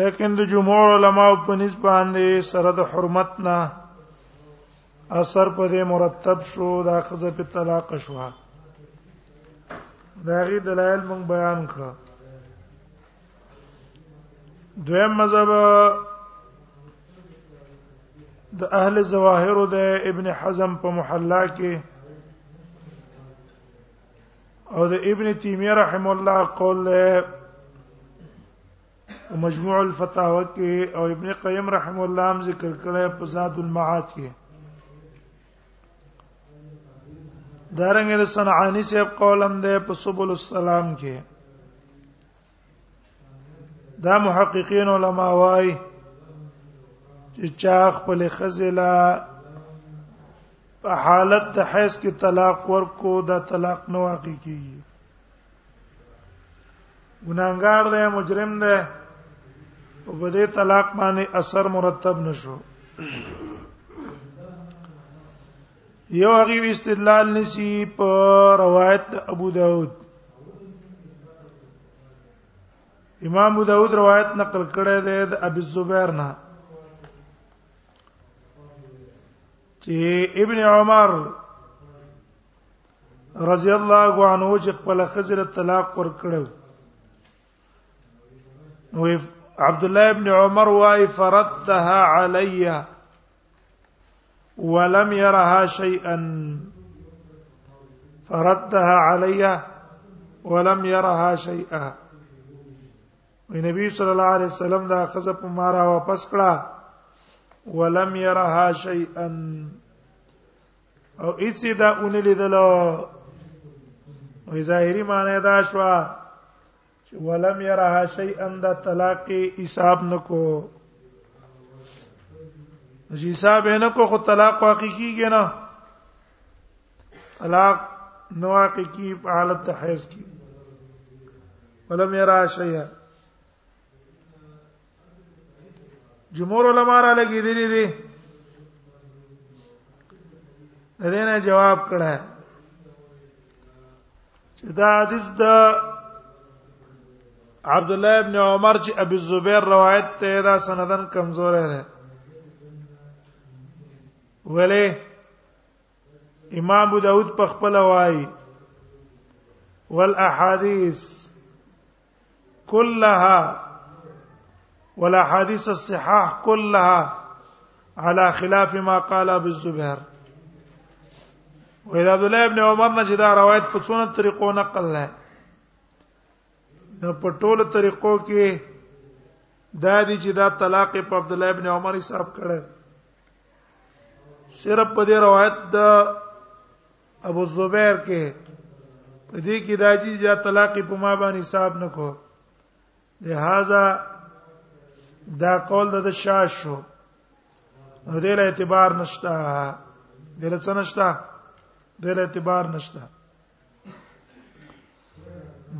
لیکن د جمهور علما په نسبت باندې سره د حرمت نه اثر په دې مرتب شو دا خزه په طلاق شو دا غي دلایل مونږ بیان کړه دویم مذهب د اهل ظواهر د ابن حزم په محلا کې او د ابن تیمیه رحم الله قول له مجموع الفتاوی کې او ابن قیم رحم الله هم ذکر کړی په ذات المعاد کې دارنګ د صنعانی صاحب قولم ده په سبل السلام کې دا محققین علما وای چې چا خپل خزلا په حالت د حیض کې طلاق ورکو دا طلاق نه واقع کیږي ګناګار دی مجرم دی او په دې طلاق باندې اثر مرتب نشو یو هغه استدلال نسی په روایت ابو داود امام ابو داود روایت نقل کړی دی د ابي زبیر نه چې ابن عمر رضی الله عنه چې خپل خزر طلاق ور کړو نو عبد الله ابن عمر واي فردها عليّ ولم يرها شيئا فردها عليها ولم يرها شيئا وی نبی صلی الله علیه وسلم دا خزه په مارا واپس کړه ولم يرها شيئا او اسی دا اون لیدل او ظاهری معنی دا شو چې ولم يرها شيئا د طلاق حساب نکو چې حساب نه کو خو طلاق واقع کیږي نه طلاق نو واقع کی په حالت حیض کې ولم يرها شيئا جمهور علما را لګی دي دي دینه جواب کړه چې دا حدیث د عبد الله ابن عمر چې ابي الزبير روایت ته دا سندن کمزور ده ولې امام ابو داود په خپل وایي والاحاديث كلها ولا حديث الصحاح كلها على خلاف ما قال ابو الزبير وإذا عبد الله ابن عمر نه چې دا روایت په څونه طریقو نقل ده نو په ټولو طریقو کې دا دي چې دا طلاق په عبد الله ابن عمر حساب کړه صرف په دې روایت د ابو زبیر کې په دې کې راځي چې طلاق په ما باندې حساب نکو لہذا دا قول د شاش شو نو دې له اعتبار نشته دې له څه نشته دې له اعتبار نشته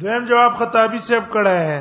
دویم جواب خطابی صاحب کړه ہے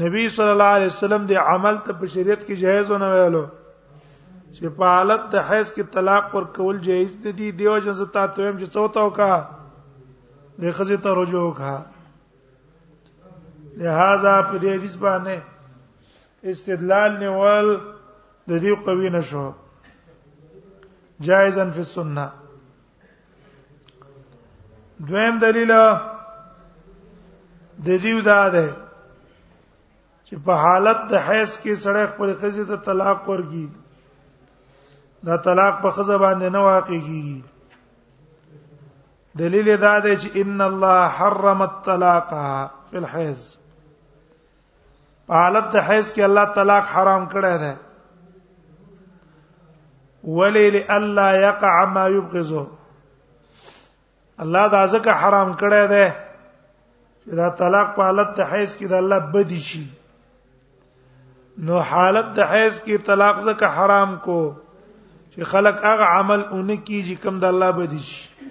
نبی صلی الله علیه وسلم د عمل ته په شریعت کې جایز نه ویلو چې په حالت د حیض کې طلاق ور کول جایز نه دي دیو جن زتا ته هم چې څوته وکا د خزې ته رجوع وکا لہذا په دې حدیث باندې استدلال نیول د دې قوی نشو جائزا فی السنه دویم دلیل د دیو دا ده چې په حالت د حیض کې سړی خپل خزې ته طلاق ورګي دا طلاق په خزه باندې نه واقع کیږي دلیل دا دی چې ان الله حرم الطلاق فی الحیض په حالت د حیض کې الله طلاق حرام کړی دی ولی لالا یقع ما یبغضه الله دا ځکه حرام کړی دی چې دا طلاق په حالت د حیض کې د الله بدی شي نو حالت د حیض کې طلاق ځکه حرام کو چې خلک هغه عمل اونکي چې کوم د الله بدی شي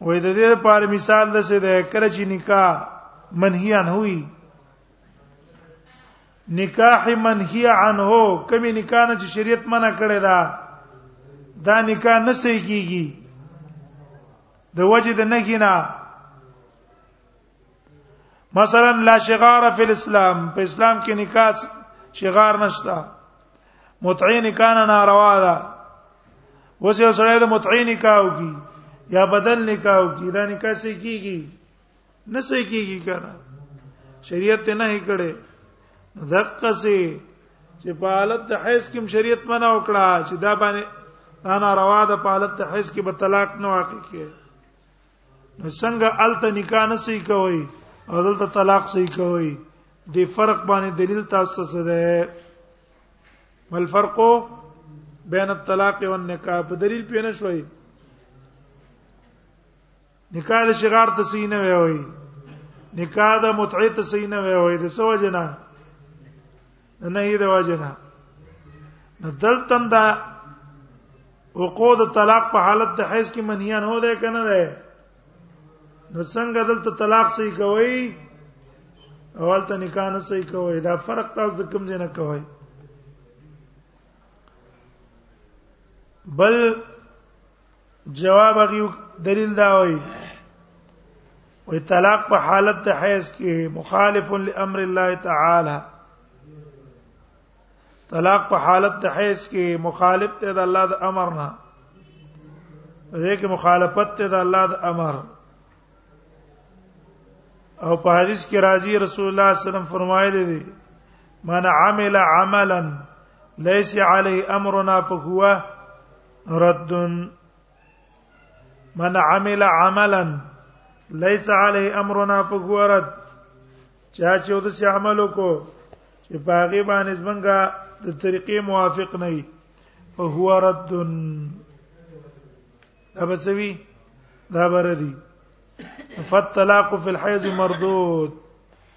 وې د دې لپاره مثال د څه ده کله چې نکاح منهي عنه وي نکاح منهي عنه کمی نکاح نه چې شریعت منع کړی دا دا نکاح نه صحیح کیږي د وجه د نهینا مثلا لا شغار فی الاسلام په اسلام کې نکاح شغار نشتا متعی نکاح نه ناروا ده اوس یو سره د متعی نکاح کی یا بدل نکاح کی دا نکاح سې کیږي نه سې کیږي کنه شریعت ته نه کړي دقه سي چې په حالت د حیض کې شریعت منع وکړه چې دا باندې انا روا ده په حالت د حیض کې به طلاق نه واقع کیږي نو څنګه الته نکاح نه صحیح کوي او دلته طلاق صحیح کوي د فرق باندې دلیل تاسو څه ده مل فرق بین الطلاق والنکاح په دلیل پینې شوي نکاح د شغار ته صحیح نه وي نکاح د متعه ته صحیح نه وي د سوجنا نه یې د واجنه نو دلتم دا وقوع د طلاق په حالت د حیض کې منیا نه ده کنه ده نو څنګه دلته طلاق صحیح کوي اول ته نکاح نه صحیح کوي دا فرق تاسو د کوم ځای نه کوي بل جواب غيو دلیل دا وایي وی طلاق په حالت د حیض کې مخالف لامر الله تعالی طلاق په حالت د حیض کې مخالف ته د الله د امر نه دې کې مخالفت ته د الله د امر او په حدیث کې راځي رسول الله صلی الله علیه وسلم فرمایلی دی من عمل عملا ليس عليه امرنا فهو رد من عمل عملا ليس عليه امرنا فهو رد چا چې د سي عمل کو چې باغی باندې زمونږه د طریقې موافق نه وي فهو رد دا بسوي دا بردي فالطلاق في الحيض مردود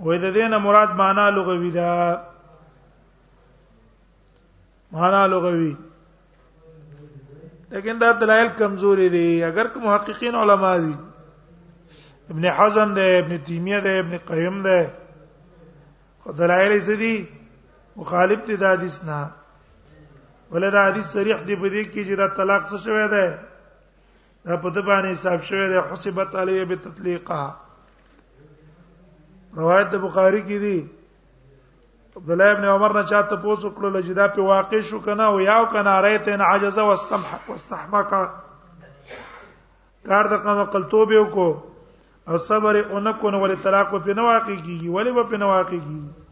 وې د دینه مراد معنا لغوي ده معنا لغوي لیکن دا دلایل کمزوري دي اگر که محققین علما دي ابن حزم ده ابن تیمیه ده ابن قیم ده دلایل یې سدي مخالف دي د حدیث نه ولدا حدیث صریح دی په دې کې چې دا طلاق څه شوی دی دا په د باندې حساب شوی دی حسبت علی بتطلیقا روایت بخاری کې دی عبد الله ابن عمر نه چاته پوسو کړل چې دا په واقع شو کنه او یاو کنه رایت ان عجز واستمحق واستحمق کار د قام قلتوب یو کو او صبر اونکو نو ولې طلاق په نه واقع کیږي ولې په نه واقع کیږي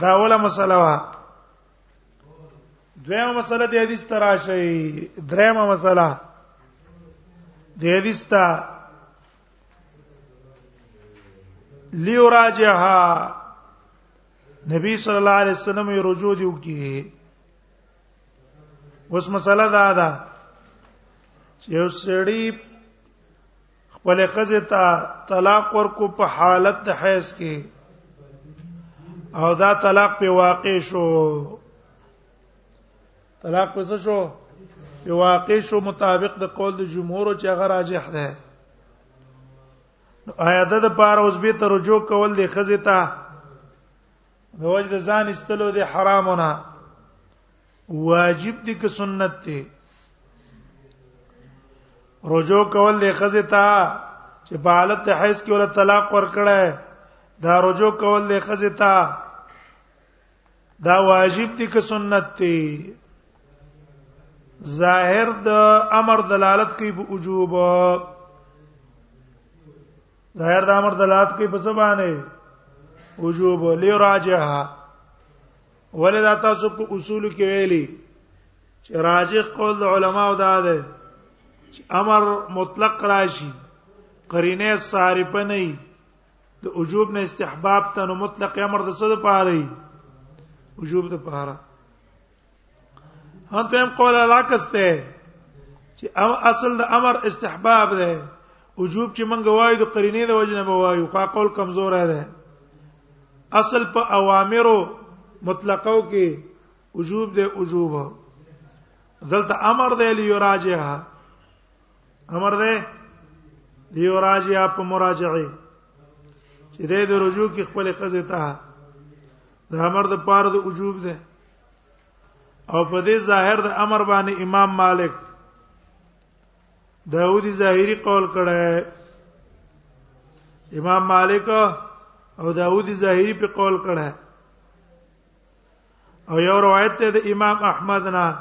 دا ولا مسله دویمه مسله د حدیث تراشی دریمه مسله د حدیث ته لیوراجها نبی صلی الله علیه وسلم یې رجوع دی وکړي اوس مسله دا ده چې یو سړی خپل خزه ته طلاق ورکو په حالت د حیض کې او دا طلاق په واقع شو طلاق په څه شو په واقع شو مطابق د قول د جمهور چې هغه راجح ده آیا د لپاره اوس به ته رجوع کول د خزه ته د وجد ځان استلو د حرامونه واجب دي که سنت دي رجوع کول د خزه ته چې په حالت حیض کې ول طلاق ورکړای دا رجوع کول د خزه ته دا واجب دي که سنت دي ظاهر د امر دلالت کوي په وجوب ظاهر د امر دلالت کوي په څه باندې وجوب لري راجحه ولدا تاسو په اصول کې ویلي چې راجح قول د علماو دا ده چې امر مطلق راشي قرینه صارفه نه د وجوب نه استحباب ته نو مطلق امر د څه لپاره دی وجوب د لپاره هته هم قول علاقس ته چې اصل د امر استحباب ده وجوب چې منګ وایو د قرینه د وجنه به وایو خو قول کمزور ده اصل په اوامرو مطلقو کې وجوب دی وجوب دلته امر دی لیراجعها امر دی لیراجعها په مراجعه چې د رجوع کې خپل خزه ته د امر د پاره د وجوب دی او په دې ظاهر د امر باندې امام مالک داودی ظاهری قول کړه امام مالک او داودی ظاهری په قول کړه او یو روایت ده د امام احمد نه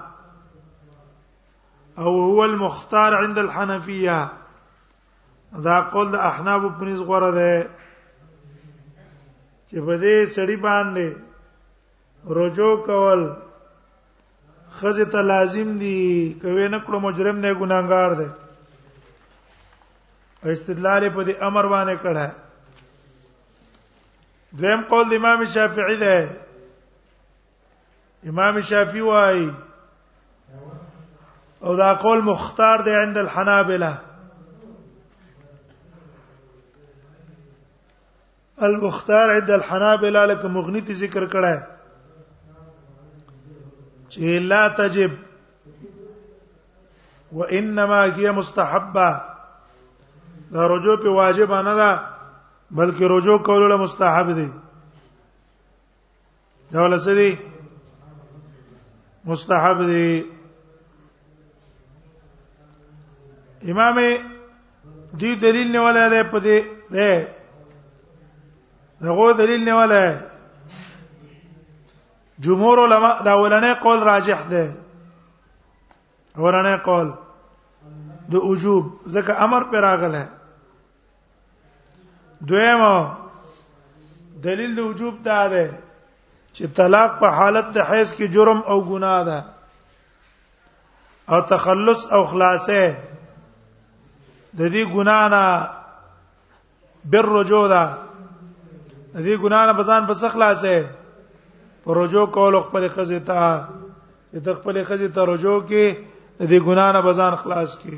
او هو المختار عند الحنفيه دا قول د احناف په نس غره ده چې په دې سړی باندې رجوع کول خزه ته لازم دي کوي نه کړو مجرم نه ګناګار دی استدلال په دې امر باندې کړه دویم قول د امام شافعي ده امام شافعي وايي او دا قول مختار دی عند الحنابلة المختار عند الحنابلة لکه مغنی ته ذکر کړه چې لا تجب وانما هي مستحبه دا رجوع په واجب نه ده بلکې رجوع کول له مستحب دي دا ولڅ دي مستحب دي امام دی دلیل نه ولا ده په دې ده دغه دلیل نه ولا جمهور علما دا ولنې قول راجح ده ورنه قول د وجوب ځکه امر پر راغله دویم دلیل د وجوب دا ده چې طلاق په حالت د حیض کې جرم او ګناه ده او تخلص او خلاصه د دې ګناه نه بر رجوع ده د دې ګناه نه بزان په څخ خلاصه پر رجوع کول خپل خزه ته ته خپل خزه ته رجوع کې د دې ګناه نه بزان خلاص کې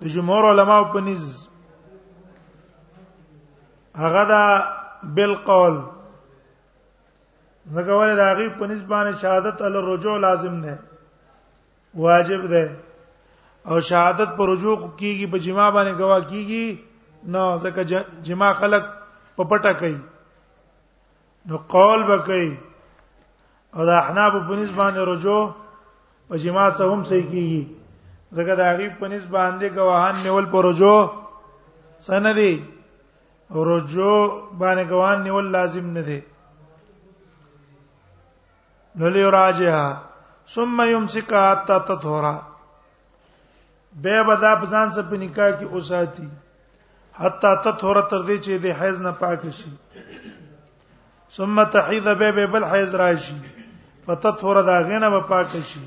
د جمهور علما په نس هغه دا بالقول زګه ولې دا غي په نس باندې شهادت ال رجوع لازم نه واجب ده او شهادت پر رجوع کیږي په جما باندې گوا کیږي نو زکه جما خلق په پټه کوي نو قول بکې او د احناف په نسبت باندې رجو په جما سره هم صحیح کیږي ځکه د غریب په نسبت باندې گواهان نیول پر رجو سن دي رجو باندې گواهان نیول لازم نه دي نو لراجها ثم يمسك حتى تطهر به بدا بزان سره په نکاح کې اوساتی حتا تطهر تر دې چې د حیض نه پاک شي ثم تحيض به به بل حیض راشي فتطهر دا غنه به پاک شي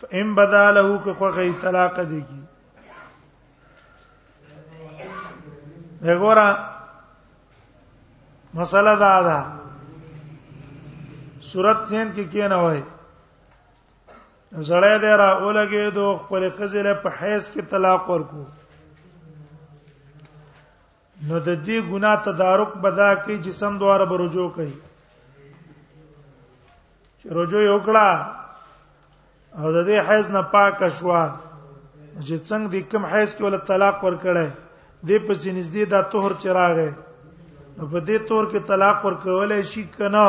فإن بدا له که خوغه طلاق دیږي وګوره مسله دا ده صورت چین کې کی کینه وای زړه دې را اولګې دو خپل خزله په حیث کې طلاق ورکو نو د دې ګنا تدارک بدا کې جسم دواره برجو کوي چې رجو یو کړه او د دې حیض نه پاک شوا چې څنګه د کوم حیض کې ول طلاق ورکړي دې په نږدې دا طهر چراغه نو په دې تور کې طلاق ورکول شي کنه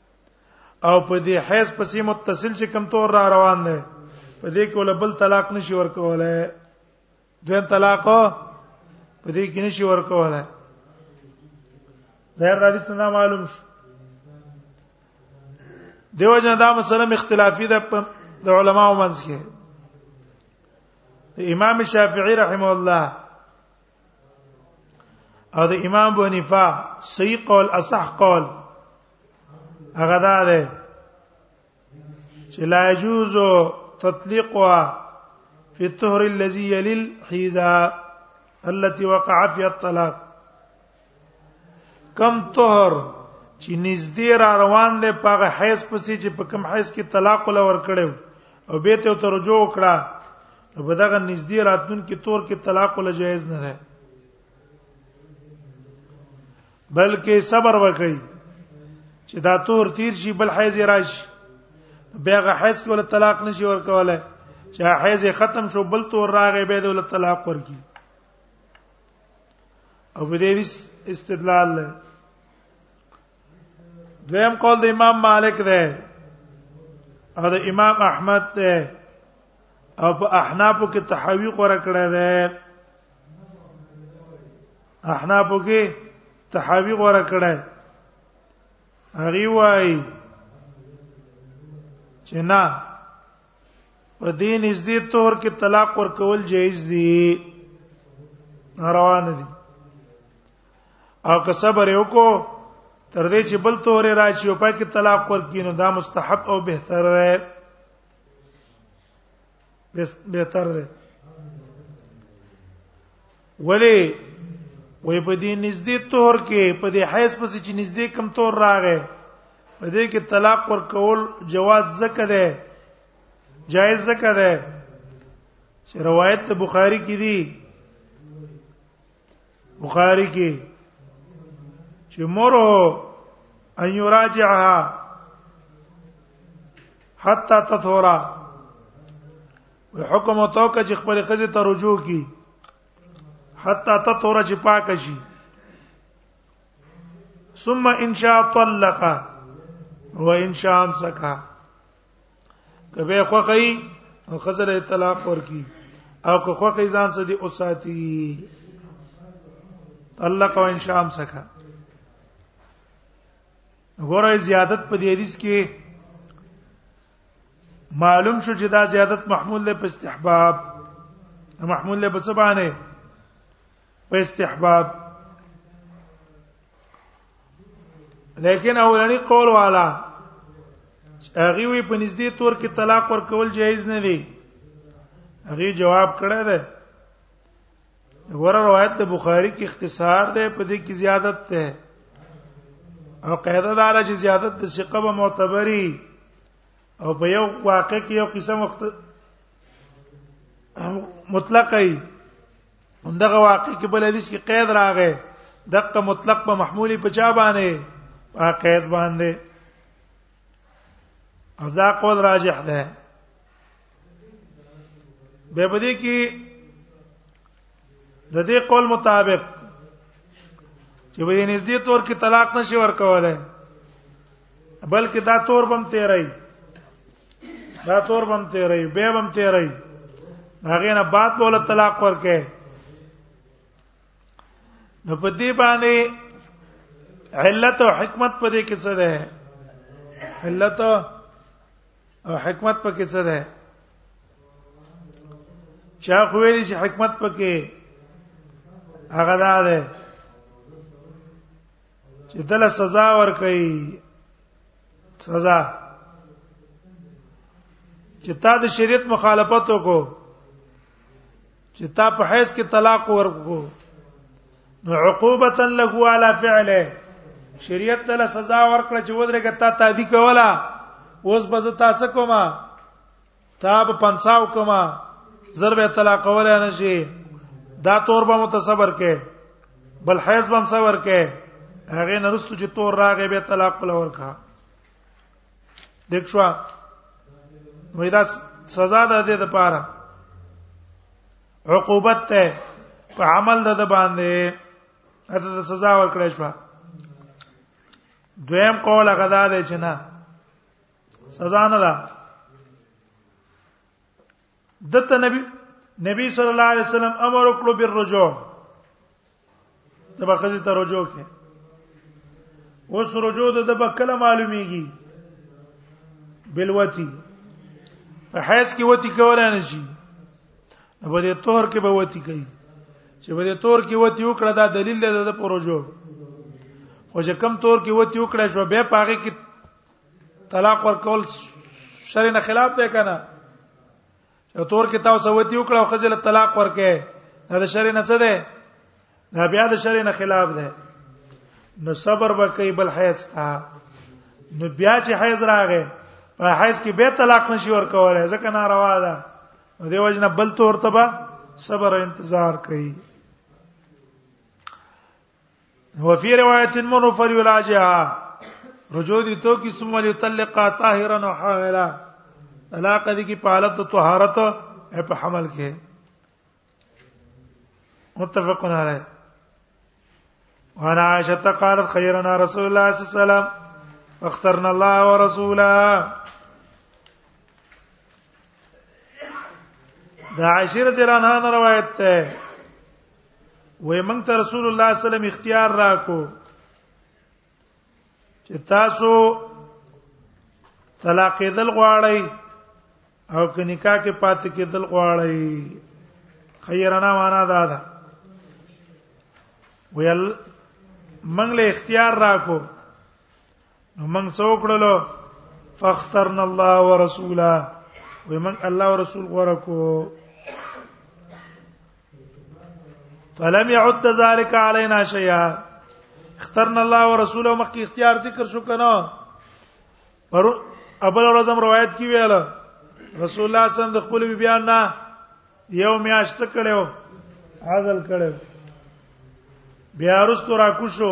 او په دې حیز پسې متصل چې کم تور را روان دی په دې کې ول بل طلاق نشي ورکولای دویم طلاق په دې کې نشي ورکولای ظاهر د حدیث نه معلوم شو دیو جن دا مسله اختلافي ده د علماو منځ کې امام شافعي رحم الله او د امام ابو حنیفه صحیح قول اصح قول هغه دا ده چې لا يجوز تطليقها في الطهر الذي يلي الحيزه التي وقع فيها الطلاق کم طهر چې نږدې را روان دی پاغه حیز پسې چې په کم حیز کې طلاق ولا ور کړو او به ته ترجو وکړه نو په دغه نږدې راتلون کې تور کې طلاق ولا جایز نه ده بلکې صبر وکړي چې دا تور تیر شي بل حیز راشي بیا غ حیز کې ولا طلاق نشي ور کوله چې حیز ختم شو بل تور راغی به د طلاق ورکی او په دې استدلال له دویم قول د امام مالک ده او د امام احمد ده او په احنافو کې تحوی قره کړه ده احنافو کې تحوی قره کړه هغه وای چې نه په دې نږدې تور کې طلاق ورکول جایز دي روان دي او که صبر یو کو تر دې چې بل تور راشي او پکې طلاق ورکینو دا مستحب او بهتر دی بهتر دی ولی وې په دې نږدې تور کې په دې حیث پس چې نږدې کم تور راغې په دې کې طلاق ور کول جواز زکه ده جائز زکه ده چې روایت ته بخاری کې دي بخاری کې چې مره ان یراجعها حتا تطهرا حکم او توکه چې خپل خزه ته رجوع کی حتا تطور چې پاک شي ثم ان شاء طلق و ان شاء امسك کبه خوخی او خزر طلاق ورکی او که خوخی ځان څه دی اوساتی طلق و ان شاء امسك غوړې زیادت په دې حدیث کې معلوم شو چې دا زیادت محمول له استحباب محمول له بسبانه په استحباب لیکن اولنی قول والا هغه وی په نږدې تور کې طلاق ورکول جایز نه دی هغه جواب کړه ده ور روایت د بخاری کې اختصار ده په دې کې زیادت ده او قاعده دار چې زیادت د ثقه به معتبري او په یو واقع کې یو قسم وخت مطلقي همدغه واقع کې بل حدیث کې قید راغې دغه مطلق په محمولي په چا باندې په قید باندې او دا قول راجح ده به بده کې د دې قول مطابق چې به نږدې تور کې طلاق نشي ورکولای بلکې دا تور بم تیرای دا تور بم تیرای به بم تیرای هغه نه بعد بوله طلاق ورکه نو په دې باندې علت او حکمت په دې کې څه ده علت او حکمت پکې څه ده چا خو ویل چې حکمت پکې هغه ده ده چې دل سزا ور کوي سزا چې تا د شریعت مخالفت وکړو چې تا په حیث کې طلاق ورکو نو عقوبتا له علی فعله شریعت ته سزا ورکړه چې ودرېګه تا تادی کولا اوس به زه تاسو کومه تا به 50 کومه ضرب طلاق ولا نشي دا تور به متصبر کې بل حیض به صبر کې هغه نرستو چې تور راغې به طلاق لور کا دښوا وې دا سزا ده د پاره عقوبت ته په عمل د باندې اته د سزا ورکړې شو دویم قول غدا دی چې نه سزا نه ده دته نبی نبی صلی الله علیه وسلم امر وکړو بالرجوع تبه خزي ته رجوع کې اوس رجوع د په کله معلومیږي بلوتی په حیث کې وتی کولای نه شي نو په دې تور کې به وتی کوي چې په دې تور کې وتی وکړه دا دلیل دی د پروژو خو چې کم تور کې وتی وکړه شو به پاره کې طلاق ورکول شرع نه خلاف دی کنه یو تور کې تاسو وتی وکړه او خځه له طلاق ورکه دا د شری نه څه ده دا بیا د شری نه خلاف ده نو صبر وکي بل حیث تا نو بیا چې حیض راغې په حیض کې به طلاق نشي ورکوله ځکه ناروا ده نو دی وجنه بل تور تبا صبر او انتظار کوي هو فی روایت منو فلیلاجها رجوع دي تو کی ثم یطلقا طاهرا او حاملا طلاق دي کی په حالت طهارت په حمل کې متفقون علیه وعن عائشة قالت خيرنا رسول الله صلى الله عليه وسلم واخترنا الله ورسوله دا عائشة رضی الله عنها روایت ده وې مونږ ته رسول الله صلی الله علیه وسلم اختیار راکو چې تاسو طلاق دل غواړی او که نکاح کې پاتې کېدل غواړی خیرنا معنا دا ده ویل منګ له اختیار راکو نو موږ څوکړلو فاخترنا الله ورسوله وي موږ الله او رسول غوړه کو فلم يعد ذلك علينا شيئا اخترنا الله ورسوله مخکې اختیار ذکر شو کنه پر ابل ورځم روایت کی ویاله رسول الله صلی الله علیه وسلم د خپل بیان نه یو میاشت کړو عادل کړو بیا رستو را کوشو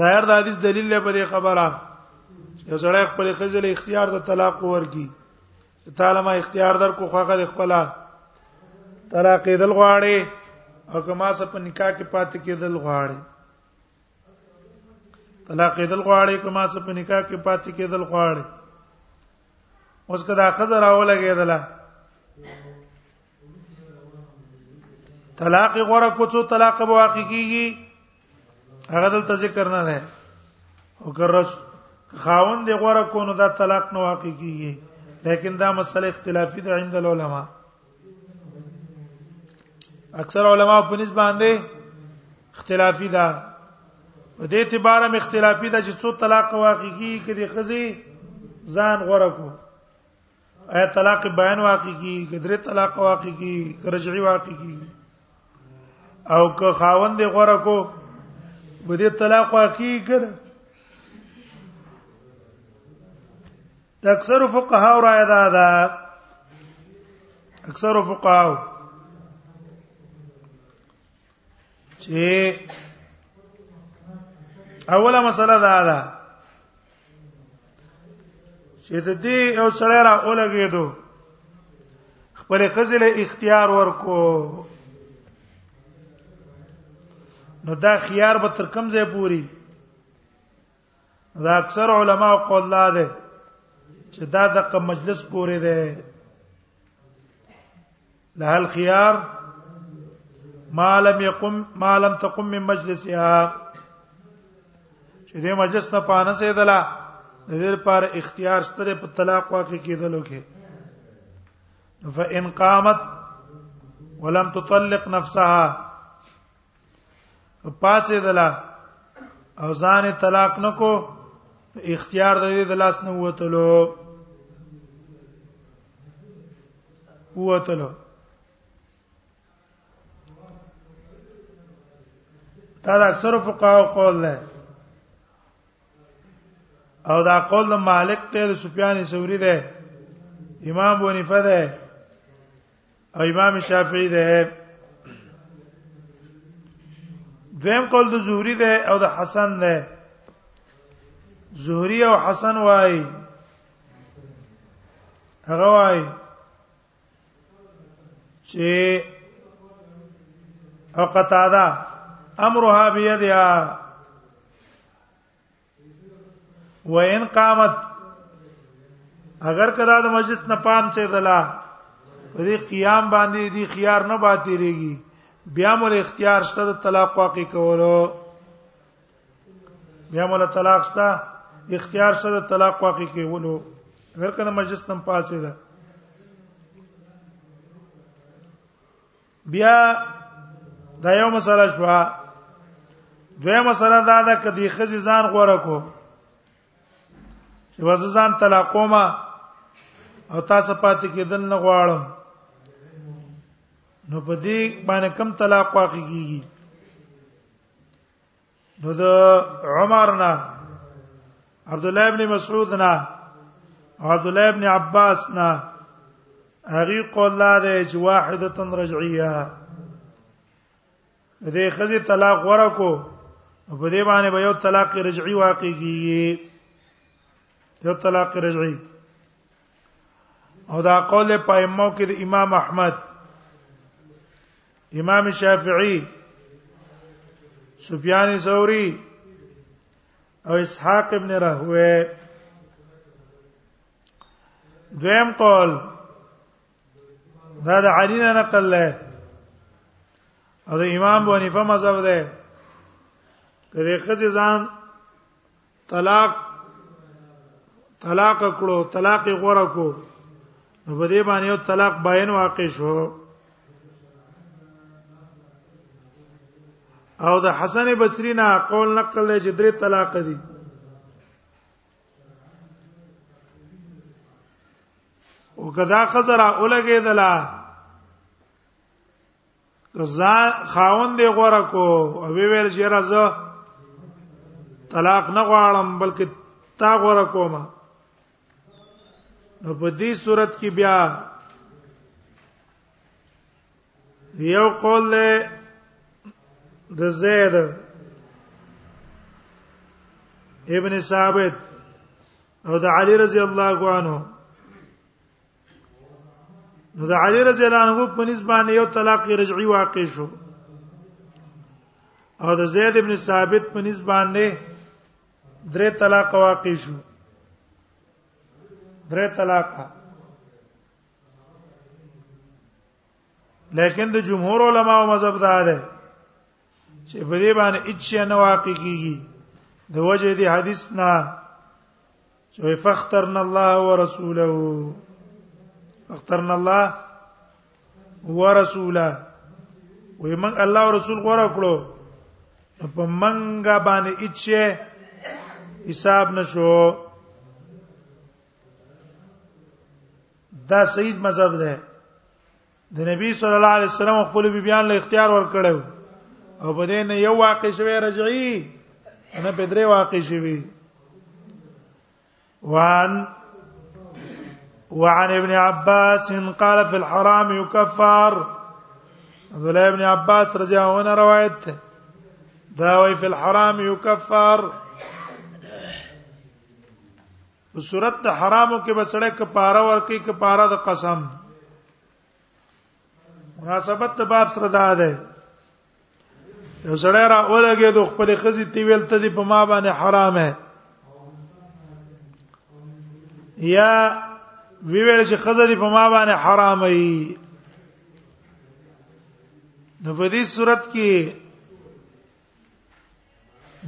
ظاهر د حدیث دلیل له بده خبره یو سړی خپل خزل اختیار د طلاق ورکی تعالی ما اختیار در کو خوغه د خپل طلاق دل غواړي او کما سه په نکاح کې پاتې کېدل غواړي طلاق دل غواړي کما سه په نکاح کې پاتې کېدل غواړي اوس کدا خزر اوله کېدله طلاق غره کوڅو طلاق به واقع کیږي هغه دلته ذکر نه ده او کرس خاون دی غوړه کو نو دا طلاق نه واقع کیږي لیکن دا مسله اختلافي ده عند العلماء اکثر علما په نسبت باندې اختلافي ده په دې اعتبار هم اختلافي ده چې څو طلاق واقع کیږي کې د خزي ځان غوړه کو ایا طلاق بیان واقع کی کدرې طلاق واقع کی رجعي واقع کی او که خاوند غوړه کو بده طلاق واقع کړ اکثر فقها را ادا دا اکثر فقها چې اوله مسله دا ده چې د دې یو سړی را اولګېدو خپل خزل اختیار ورکو نو دا خيار به تر کم ځای پوری دا اکثر علما او قول لا ده چې دا د مجلس پورې ده له الخيار ما لم يقم ما لم تقم من مجلسها چې دې مجلس نه پانه سي دلا د دې پر اختیار ستره په طلاق واقع کېدلو کې فإن قامت ولم تطلق نفسها پاتې دلا او ځان طلاق نکو اختیار د دې د لاس نه وتلو وتلو دا د اکثر فقهاو قول دی او دا قول د مالک ته د سفیان ثوری دی امام بونیفه دی او امام شافعي ده دویم قول د زهري ده او د حسن ده زهري او حسن وای هغه وای چې او قتاده امرها بيدها وان قامت اگر کدا د مجلس نه پام چې دلا په دې قیام باندې دې خيار نه باتيږي بیا مول اختیار شته د طلاق واقع کولو بیا مول طلاق شته اختیار شته د طلاق واقع کولو اگر کدا مجلس نه پاسه ده بیا دا یو مسله شو دوی مسله دا ده کدی خزي ځان غوړه کو چې وززان طلاقوما او تاسو پاتې کېدل نه غواړم نو په دې باندې کم طلاق واقع کیږي نو د عمر نه عبد الله ابن مسعود نه عبد الله ابن عباس نه هغه قول لا ده چې واحده رجعيه دې خزي طلاق ورکو په دې باندې به یو طلاق رجعي واقع کیږي یو طلاق رجعي او دا قول په امو کې د امام احمد امام شافعي سفیان ثوری او اسحاق ابن راهوی دویم قول دا د علی نه نقل له او د امام بونیفه مذهب ده کله خځه ځان طلاق طلاق کړو طلاق غوړه کو نو په دې باندې یو طلاق باین واقع شو او د حسن بصری نه قول نقل دی چې درې طلاق دي او کدا خزر اولګې دلا ځان خاون دی غوړه کو او ویل چې راځه طلاق نه غواړم بلکې تا غوړه کوم نو په دې صورت کې بیا یو قول له د زید ابن ثابت او د علی رضی الله عنه نو د علی رضی الله عنه په نسبت یو طلاق رجعي واقع شو او د زید ابن ثابت په نسبت باندې درې طلاق واقع شو درې طلاق لیکن د جمهور علماو مذهب دا ده چې په دې باندې هیڅ نه واقع کیږي د وجه دې حدیث نه چې فخترنا الله ورسوله فخترنا الله ورسوله وې من الله او رسول غوړه کړو په منګه باندې هیڅ حساب نشو دا سید مذهب ده د نبی صلی الله علیه وسلم خپل بیبيان له اختیار ور کړو او په دې نه یو واقع شوی رجعي انا په درې واقع شوی وان وعن ابن عباس قال في الحرام يكفر عبد الله ابن عباس رضی الله عنه روایت دا وی في الحرام يكفر په صورت د حرامو کې به سړی کفاره ورکړي کفاره د قسم مناسبت د باب سره دا ده یو سړی را ولګي د خپل خزي تی ویل ته دی په ما باندې حرام ہے یا وی ویل چې خزه دی په ما باندې حرام ای نو په دې صورت کې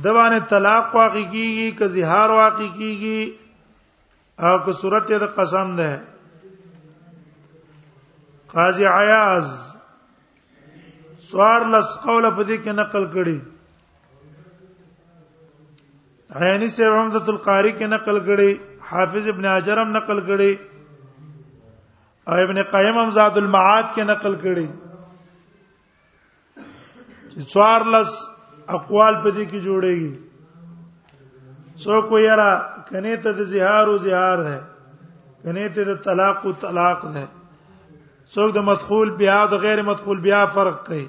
د باندې طلاق واقع کیږي که زهار واقع کیږي او که صورت د قسم ده قاضي عیاض سوار لس قول په دې کې نقل کړي عینی سے عمدۃ القاری کې نقل کړي حافظ ابن حجر هم نقل کړي او ابن قیم هم زاد المعاد کې نقل کړي چې څوار لس اقوال په دې کې جوړېږي څوک یرا کنه ته د زهار او زهار ده کنه ته د طلاق او طلاق ده څوک د مدخول بیا د غیر مدخول بیا فرق کوي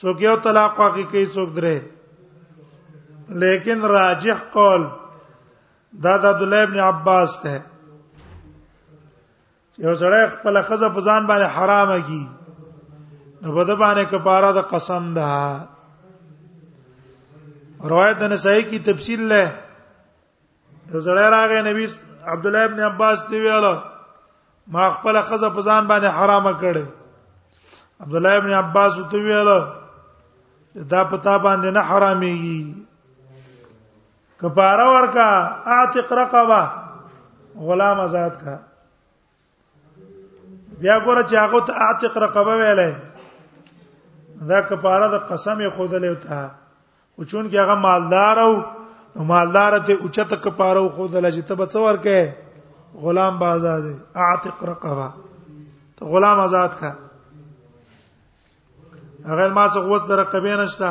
څوک یو طلاق واقع کوي څوک درې لیکن راجح قول دا د عبد الله ابن عباس ته یو سړی خپل خزه په ځان باندې حرامه کی نو په د باندې کفاره د قسم ده روایت نه صحیح کی تفصیل له یو سړی راغی نبی عبد الله ابن عباس دی ویل ما خپل خزه په ځان باندې حرامه کړې عبد الله ابن عباس ته ویل دا پتا باندې نه حرامېږي کفاره ورکا اعتق رقبه غلام آزاد کا بیا ګوره چې هغه ته اعتق رقبه ویلې دا کفاره د قسم خود له وتا او چون کې هغه مالدار او مالدار ته اوچته کفاره خود له چې تب څور کې غلام با آزاد اعتق رقبه ته غلام آزاد کا هغه ما څه وس در قبې نشتا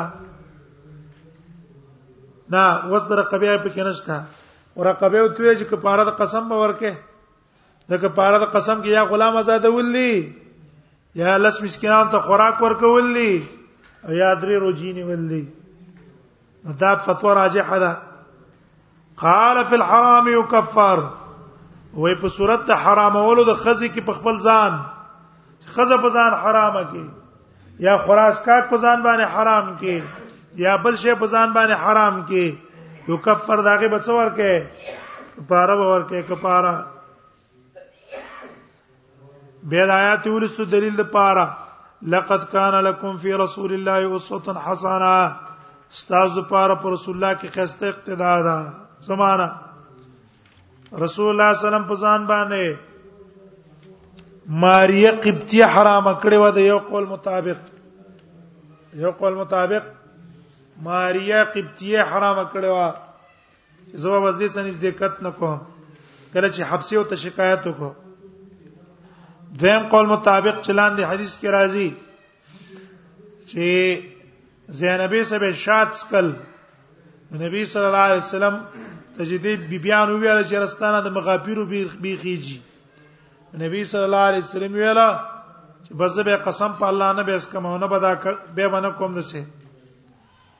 نه وس در قبې په کې نشتا او رقبه او توې چې کفاره د قسم به ورکه د کفاره د قسم کې یا غلام آزاد ولي یا لس مسکینان ته خوراک ورکولي او یا درې روزي نیولي دا فتوا راجحه ده قال فی الحرام یکفر وې په صورت د حرامولو د خزې کې په خپل ځان خزه په ځان حرامه کې یا خراس کاک په ځان باندې حرام کې یا بل شی په ځان باندې حرام کې یو کفر داګه بچور کې پاره ور کې کفاره بیا د آیات ولستو دلیل د پاره لقد کان لکم فی رسول الله اسوه حسنه استاذ پاره پر رسول الله کې خسته اقتدا ده زمانہ رسول الله صلی الله علیه وسلم په ځان باندې ماریه قبطی حرام کړی و د یو قول مطابق یو قول مطابق ماریه قبطی حرام کړی و زما بس دې سنځ دې کت نه کوم کله چې حبسي او ته شکایت وکړو دویم قول مطابق چلان دی حدیث کې راځي چې زینبې سبه شات سکل نبی صلی الله علیه وسلم تجدید بی بیان ویل چې رستانه د مغافیرو بی خيږي نبی صلی الله علیه وسلم ویلا چې بس به قسم په الله نه به اس کومه نه بدا به باندې کوم دسه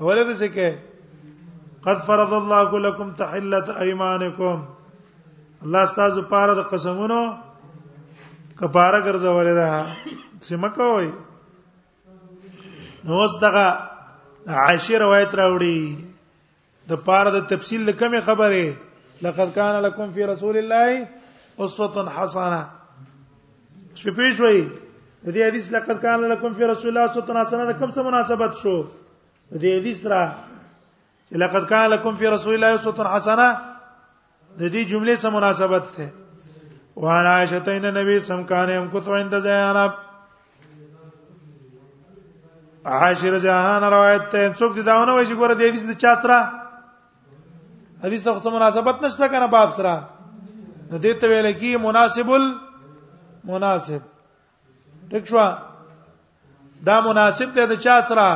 اوله به څه کې قد فرض الله لكم تحله ايمانكم الله ستاسو پاره د قسمونو کفاره ګرځولې ده سم کوي نو دغه عاشر روایت راوړي د پاره د تفصیل د کمی خبره لقد کان لکم فی رسول الله اسوه حسنه شپې شوي د دې حدیث لقد کان لکم فی رسول الله صلی الله علیه وسلم کوم څه مناسبت شو د دې حدیث را لقد کان لکم فی رسول الله صلی الله علیه حسنه د دې جملې سره مناسبت ده وعن عائشة ان النبي سم كان يمكث عند زينب عاشر جهان روایت ته څوک دي داونه وایي چې ګوره د دې د چا سره حدیث ته مناسبت نشته کنه باب سره نو دې ته ویل کی مناسب مناسب ټیک شو دا مناسب دی د چا سره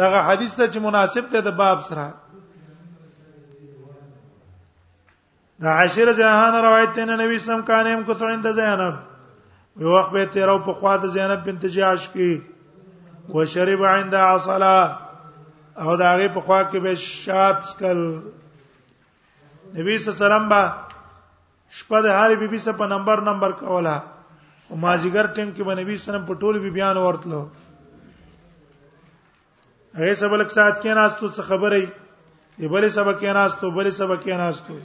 دغه حدیث ته چې مناسب دی د باب سره دا عشر جهان روایت ته نبی سم کانم کو تو عند زینب یو وخت به تیر او په خوا د زینب بنت جاش کې و شرب عند عصلا او دا غي په خوا کې به شات سکل نبی صلی الله علیه وسلم با شپه د هاري بیبي سره په نمبر نمبر کوله او مازیګر ټیم کې به نبی صلی الله علیه وسلم په ټول بیبيان ورتلو هغه سبلک سات کې ناستو څه خبرې دی بلې سبق کې ناستو بلې سبق کې ناستو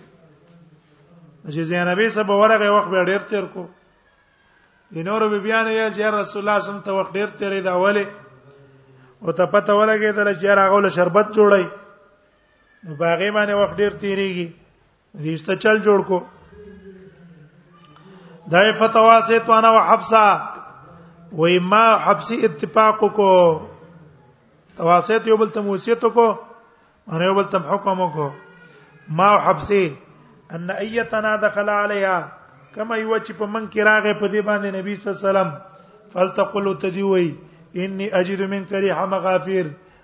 چې زینبې سبب ورغه وخت به ډیر تیر کو د نور به بیان یا چې رسول الله صم ته وخت ډیر تیر دا اوله او ته پته ولګې دل چې هغه له شربت جوړای نو باغې باندې وخت ډیر تیریږي دیسته چل جوړ کو دای فتوا سے تو انا وحفصه و ما حفصی اتفاق کو تواسیت یو بل تم وصیت کو ان یو بل تم حکم کو ما حفصی ان ایتنا دخل علیها کما یو چې په من کې راغې په دې باندې نبی صلی الله علیه وسلم فلتقل تدی وی انی اجد من کری حم غافیر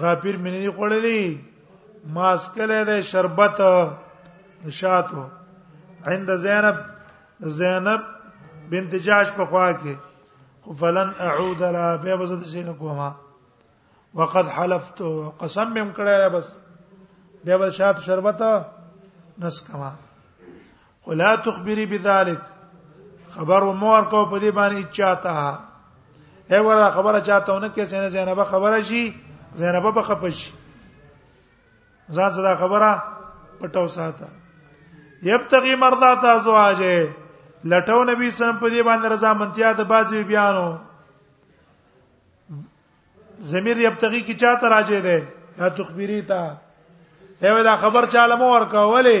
غافیر مې نه خوړلې ماسکله ده شربت شاتو عند زینب زینب بنت جاش په خوا کې فلن اعود لا به بزد شین کوما وقد حلفت قسم مم کړه بس به بس شات شربت نس کما ولا تخبري بذلك خبر مور کو په دې باندې چاته اے ورا خبره چاته ونه کې سینه زینب خبره شي زینب په خپش ځان صدا خبره پټو ساته یبتغي مرضات ازواجه لټو نبی سم په دې باندې رضا منتیا د بازي بیانو زمیر یبتغي کی چاته راځي ده یا تخبیری تا هیو دا خبر چاله مو ورکولې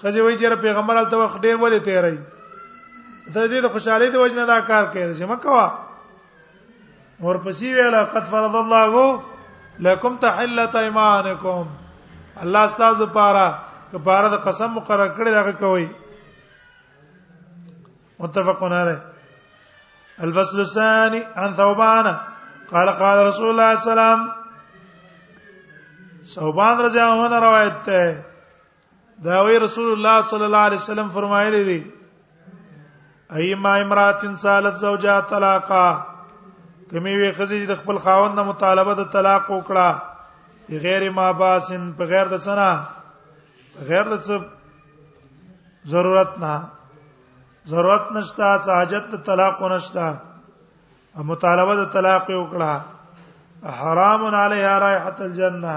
خځه وایي چې پیغمبر الته وخت ډیر ولې تیرای د دې د خوشحالي د وجنه دا کار کوي چې مکوا ورپسې ویل قد فرض الله لكم تحلت ايمانكم الله ستاسو لپاره کفاره د قسم مقرر کړی دا کوي متفقون علیه الفصل الثاني عن ثوبان قال قال رسول الله صلى الله عليه وسلم ثوبان رضی الله عنه روایت ده دا وی رسول الله صلی الله علیه وسلم فرمایلی دی ایما امراتن سالت زوجها طلاقا کمی وی خزی د خپل خاوند نه مطالبه د طلاق وکړه غیر ما باسن په غیر د سنا غیر د څه ضرورت نه ضرورت نشته حاجت د طلاق نشته مطالبه د طلاق وکړه حرام علیها رائحه الجنه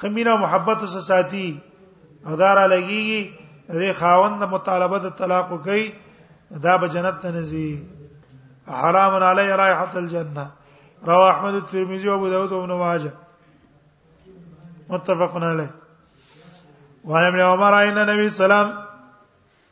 خمینه محبت سره ساتي او دارا لګيږي دې خاوند د مطالبه د طلاق کوي دا به جنت ته نزي حرام علی رائحه الجنه رواه احمد الترمذي وابو داود وابن ماجه متفق علیه وعن ابن عمر ان النبي صلى الله عليه وسلم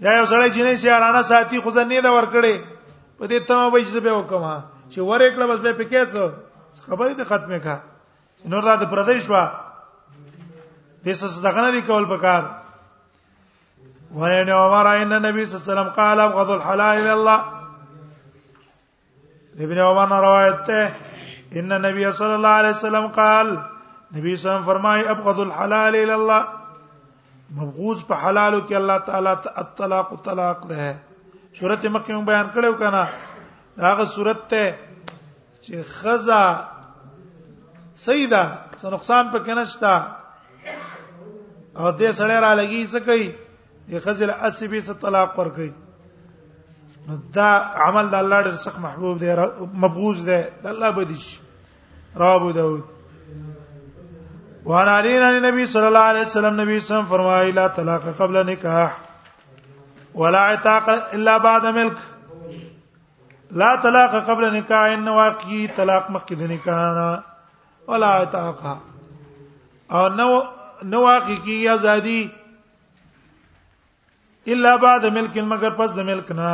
یا یو سړی چې نه سیارانه ساتي خو ځنه نه ورکړي په دې تمه به چې به وکم چې ورې کله بس به پکې څه خبرې ته ختمه کا نور دا د پردیش وا د څه صدقه نه دی کول پکار وعن عمر ان النبي صلى الله عليه وسلم قال ابغض الحلال الى الله ابن عمر نے روایت ہے ان نبی صلی اللہ علیہ وسلم قال نبی صلی اللہ علیہ وسلم فرمائے ابغض الحلال الى الله مبغوض په حلالو کې الله تعالی ته الطلاق طلاق ده سورته مکه مون بیان کړو کنه داغه سورته ته چې خزا سیدا څه نقصان پکې نشتا او دې سړی را لګي څه کوي دی خزل اسبی څه طلاق ورکړي نو دا عمل د الله ډېر سخت محبوب دی مبغوز دی د الله بدیش رابو داود وعن علی عن نبی صلی الله علیه وسلم نبی صلی الله فرمایي لا طلاق قبل نکاح ولا عتاق الا بعد ملک لا طلاق قبل نکاح ان واقعي طلاق مخکې د نکاح نه ولا عتاق او نو نو واقعي کی ازادي الا بعد ملک مگر پس د ملک نه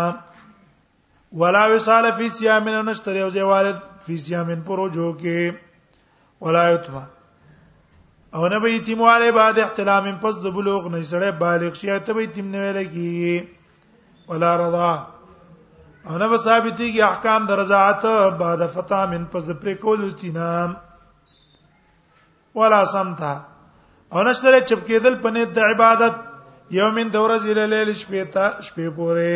ولا وصال فی صيام نشتر یو ځای والد فی صيام پروجو کې ولا یتما او نه به یتیم والے بعد احتلام پس د بلوغ نه سره بالغ شي ته به یتیم نه ویل کی ولا رضا او نه به ثابتي کی احکام د رضاعت بعد فتا من پس د پریکول تینام ولا سمتا او نشته چپ کېدل په نیت د عبادت یومین د ورځې له لیل شپې ته شپې پورې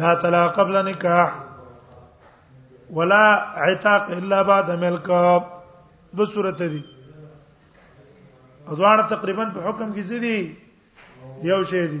لا طلاق قبل نکاح ولا عتاق الا بعد ملک دو صورت دي اذوان تقریبا په حکم کې زیدي یو شی دي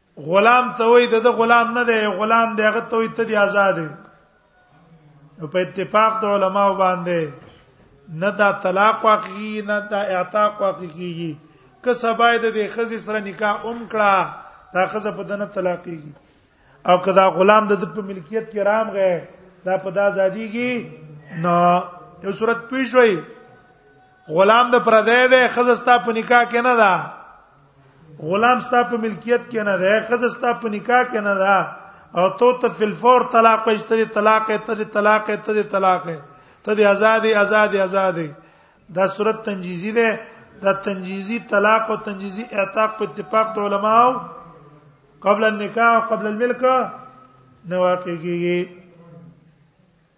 غلام ته وای د غلام نه دی غلام دی هغه ته وای ته دی آزاد نو په اتفاق د علماو باندې نه دا طلاق واقعي نه دا اعتاق واقعي که سبا د دې خزي سره نکاح اوم کړه دا خزه په دنه طلاقيږي او که دا غلام د په ملکیت کې رام غه دا په دا ازاديږي نه یو صورت پیښ وای غلام د پردې ده خزه ستا په نکاح کې نه ده غلام ستا په ملکیت کې نه ده خزه ستا په نکاح کې نه ده او تو ته فل فور طلاق پښتري طلاق ته طلاق ته طلاق ته دي آزادي آزادي آزادي دا صورت تنجیزی ده دا تنجیزی طلاق او تنجیزی اعتاق په اتفاق د علماو قبل النکاح قبل الملک نه واقع کیږي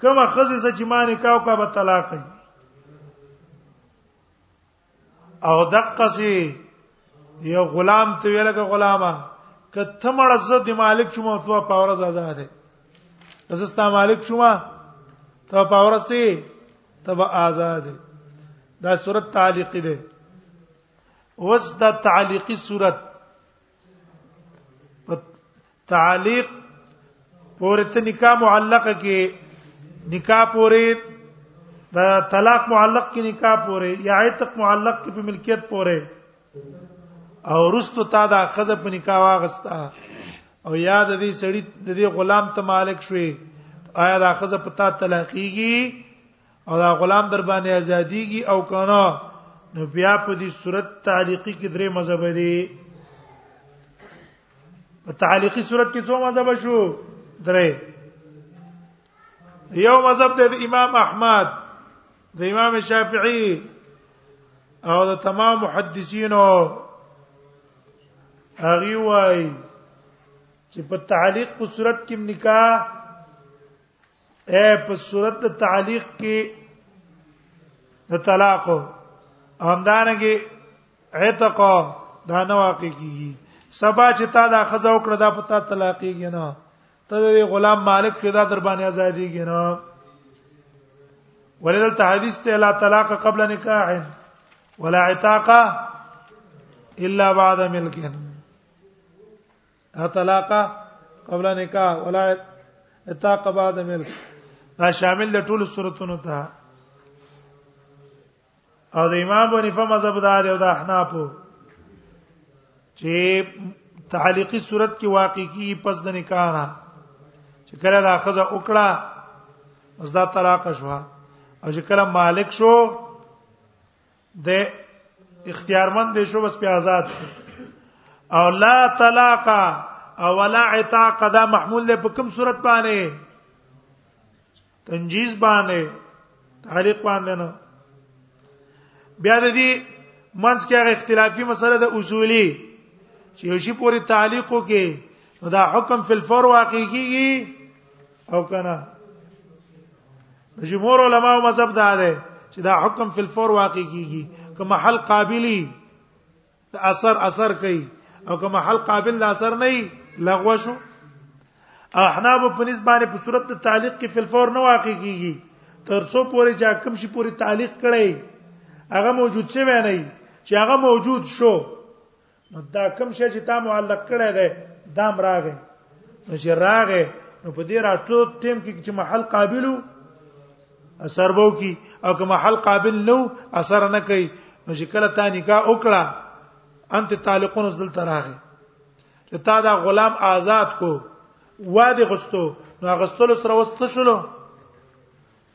کما خزه سره چې ما نکاح کا به طلاق دی او دقه سي یو غلام ته ویلګه غلامه کته مړ زه د مالک شوم او تو په ورځ آزاد دی زه ستا مالک شوم ته په ورځ ته تب آزاد دی دا صورت تعلیقی ده وس دا تعلیقی صورت تعلیق پورې ته نکاح معلقه کې نکاح پورې دا طلاق معلق کې نکاح پورې یا عتق معلق کې په ملکیت پورې او رستو تا دا خزه په نکاح واغستا او یاد دې سړی د دې غلام ته مالک شوي آیا دا خزه په تا طلاقيږي او دا غلام در باندې ازاديږي او کنه نو بیا په دې صورت تعلیقی کې درې مذهب دي په تعلیقی صورت کې څو مذهب شو درې یو مذهب د امام احمد د امام شافعي او د تمام محدثینو هغه وای چې په تعلیق په صورت کې نکاح اے په صورت تعلیق کې د طلاق همدارنګه عتق دا نه واقع کیږي سبا چې تا دا خزا وکړه دا پتا طلاق کیږي نه ته د غلام مالک شدا در باندې ازادي کیږي نه ولدل تحديث ته لا طلاق قبل نکاح ولا عتاق الا بعد ملک دا طلاق قبل نکاح ولا اتاق بعد ملک دا شامل د ټولو صورتونو ته او د امام بني په مذهب دا دی او د احناف چې تعلیقی صورت کې واقع کی پس د نکاح نه چې کله دا خزه وکړه پس دا طلاق شو او چې کله مالک شو د اختیارمند دې شو بس په آزاد شو او لا طلاق او ولا عتاق دا محمول له په کوم صورت باندې تنجیز باندې تعلیق باندې نه بیا د دې منځ کې هغه اختلافي مسله د اصولي چې یو شی پوری تعلیق وکي نو دا حکم فل فور واقع کیږي او کنه جمهور علما او مذهب دا ده چې دا حکم فل فور واقع کیږي که محل قابلی اثر اثر کوي او که محل قابل د اثر نه لغوه شو احناب په نسبت په صورت د تعلیق کې فل فور نه واقع کیږي تر څو پورې چې حکم شي پورې تعلیق کړي هغه موجود شوی نه چې هغه موجود شو نو دا کوم شی چې تا معلق کړی دی دا مراغه نو چې راغه نو په دې راتلو ټیم کې چې محل قابلو اثر بو کی او که محل قابل نو اثر نه کوي نو چې کله تا نکاح وکړه انت تعلقون زل تراغه چې تا دا غلام آزاد کو واده غستو نو غستلو سره وسته شلو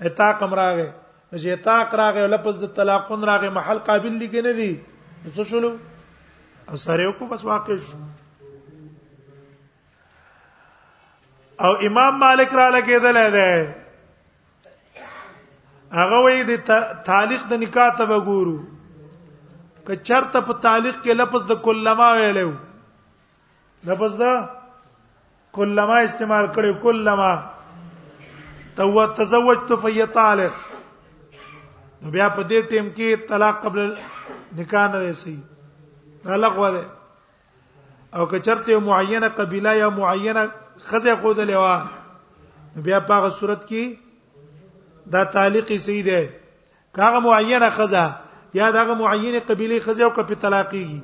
اتاق امراغه چې اتاق راغه لفظ د طلاقون راغه محل قابل دي کنه دي څه شلو او سره یو کو بس واقع شو او امام مالک را لګیدل دی هغه وی د تعلیق د نکاح ته وګورو که چرته په تعلیق کې لفظ د کلمه ویلو لفظ دا کلمہ استعمال کړي کلمہ تو تزوجت فی طالق نو بیا په دې ټیم کې طلاق قبل نکاح نه دی صحیح طلاق وره او که چرته معینه قبیله یا معینه خزه خود لوا بیا په هغه صورت کې دا تعلیق صحیح دی کاغه معینه خزه یا دغه معینه قبيله خزه او کپی طلاقيږي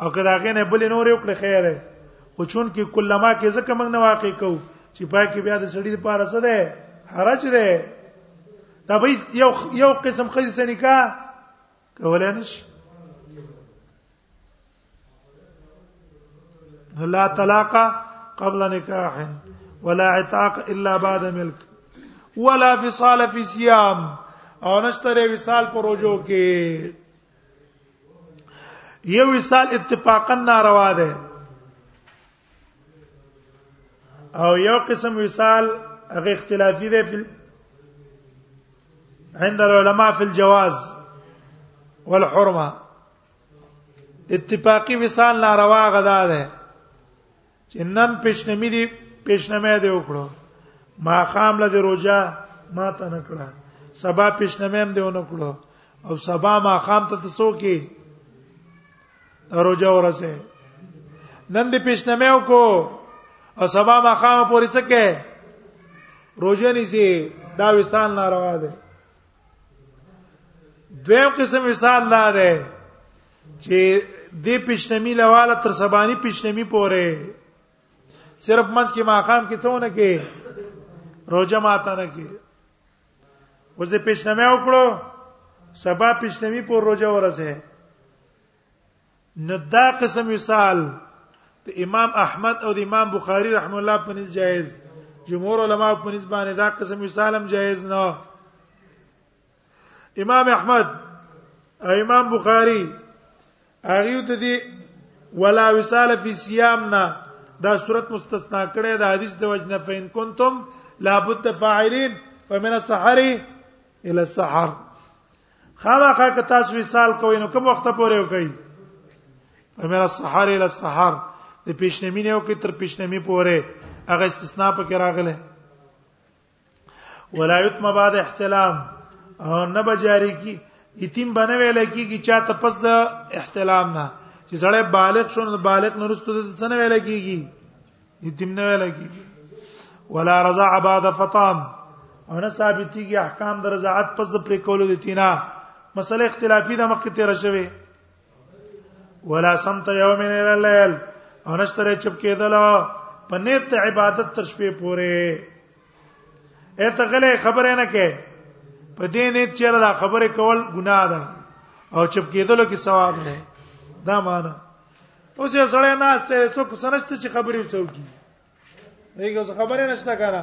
او کله هغه نه بل نور یو کړ خیره خو چون کې کلمہ کې ځکه موږ نه واقع کو چې پای کې بیا د سړي لپاره څه ده حرج ده دا به یو یو قسم خزه نکاح کولای نشي لا طلاق قبل نکاح ولا عتاق الا بعد ملک ولا فصال في صيام او نشتره وصال پر روزو کې یو وصال اتفاقا ناروا ده او یو قسم وصال هغه اختلافي ده په عند العلماء في الجواز والحرمه اتفاقی وصال ناروا غدا ده چې نن پښنمی دی پښنمه دی وکړو ما خام له روزه ما ته نکړه سبا پښنمه هم دی ونکړو او سبا ما خام ته تسو کې روزه ورسه نن دی پښنمه وکړو او سبا ما خام پورې څه کې روزه نيسي دا وصال ناروا ده دویم قسم مثال لا ده چې دې پښنمی لواله تر سبانی پښنمی پورې صرف منځ کې ماقام کې څونه کې روزه ماته نه کې اوس دې پښنمی وکړو سبا پښنمی پور روزه ورسه ندا قسم مثال د امام احمد او د امام بخاری رحم الله په نس جایز جمهور علما په نس باندې دا قسم مثال هم جایز نه امام احمد او امام بخاری هغه ته دی ولا وصال فی صيام نه دا صورت مستثنا کړي د حدیث د وجنه فین کنتم لابد فاعلین فمن السحر الى السحر خامخا که تاسو وصال کوئ نو کوم وخت پورې وکړئ امر السحر الى السحر د پیشنمی نه وکړئ تر پیشنمی پورې هغه استثناء پکې راغله ولا یتم بعد احتلام او نه بجاری کی یتیم باندې ویل کیږي چا ته پس د احتلام نه چې سړی بالغ شون بالغ نورستو د څنګه ویل کیږي یتیم نه ویل کیږي ولا رضع بعد فطام او نه ثابتيږي احکام د رضاعت پس د پرې کولو د تینا مسله اختلافي ده مخکې تیر شوه ولا سمت یوم الى الليل او نشتره چپ کېدل په نیت عبادت تر شپې پورې اته غلې خبره نه کې په دې نیت چې دا خبره کول ګناه ده او چپ کېدل کې ثواب نه دا معنی اوس یو سړی ناشته څوک سنشت چې خبرې وڅوکي دغه څه خبرې نشته کنه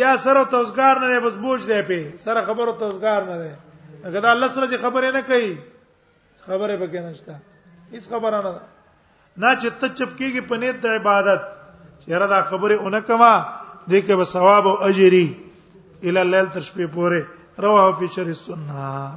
یا سره توزګار نه بس بوج دی په سره خبرو توزګار نه دی هغه دا الله سره چې خبرې نه کوي خبرې پکې نشته هیڅ خبره نه ده نه چې ته چپ کېږي په نیت د عبادت چیرې دا خبره اونې کما دې کې به ثواب او اجري الی الليل تر شپې پورې رواه فی شر السنه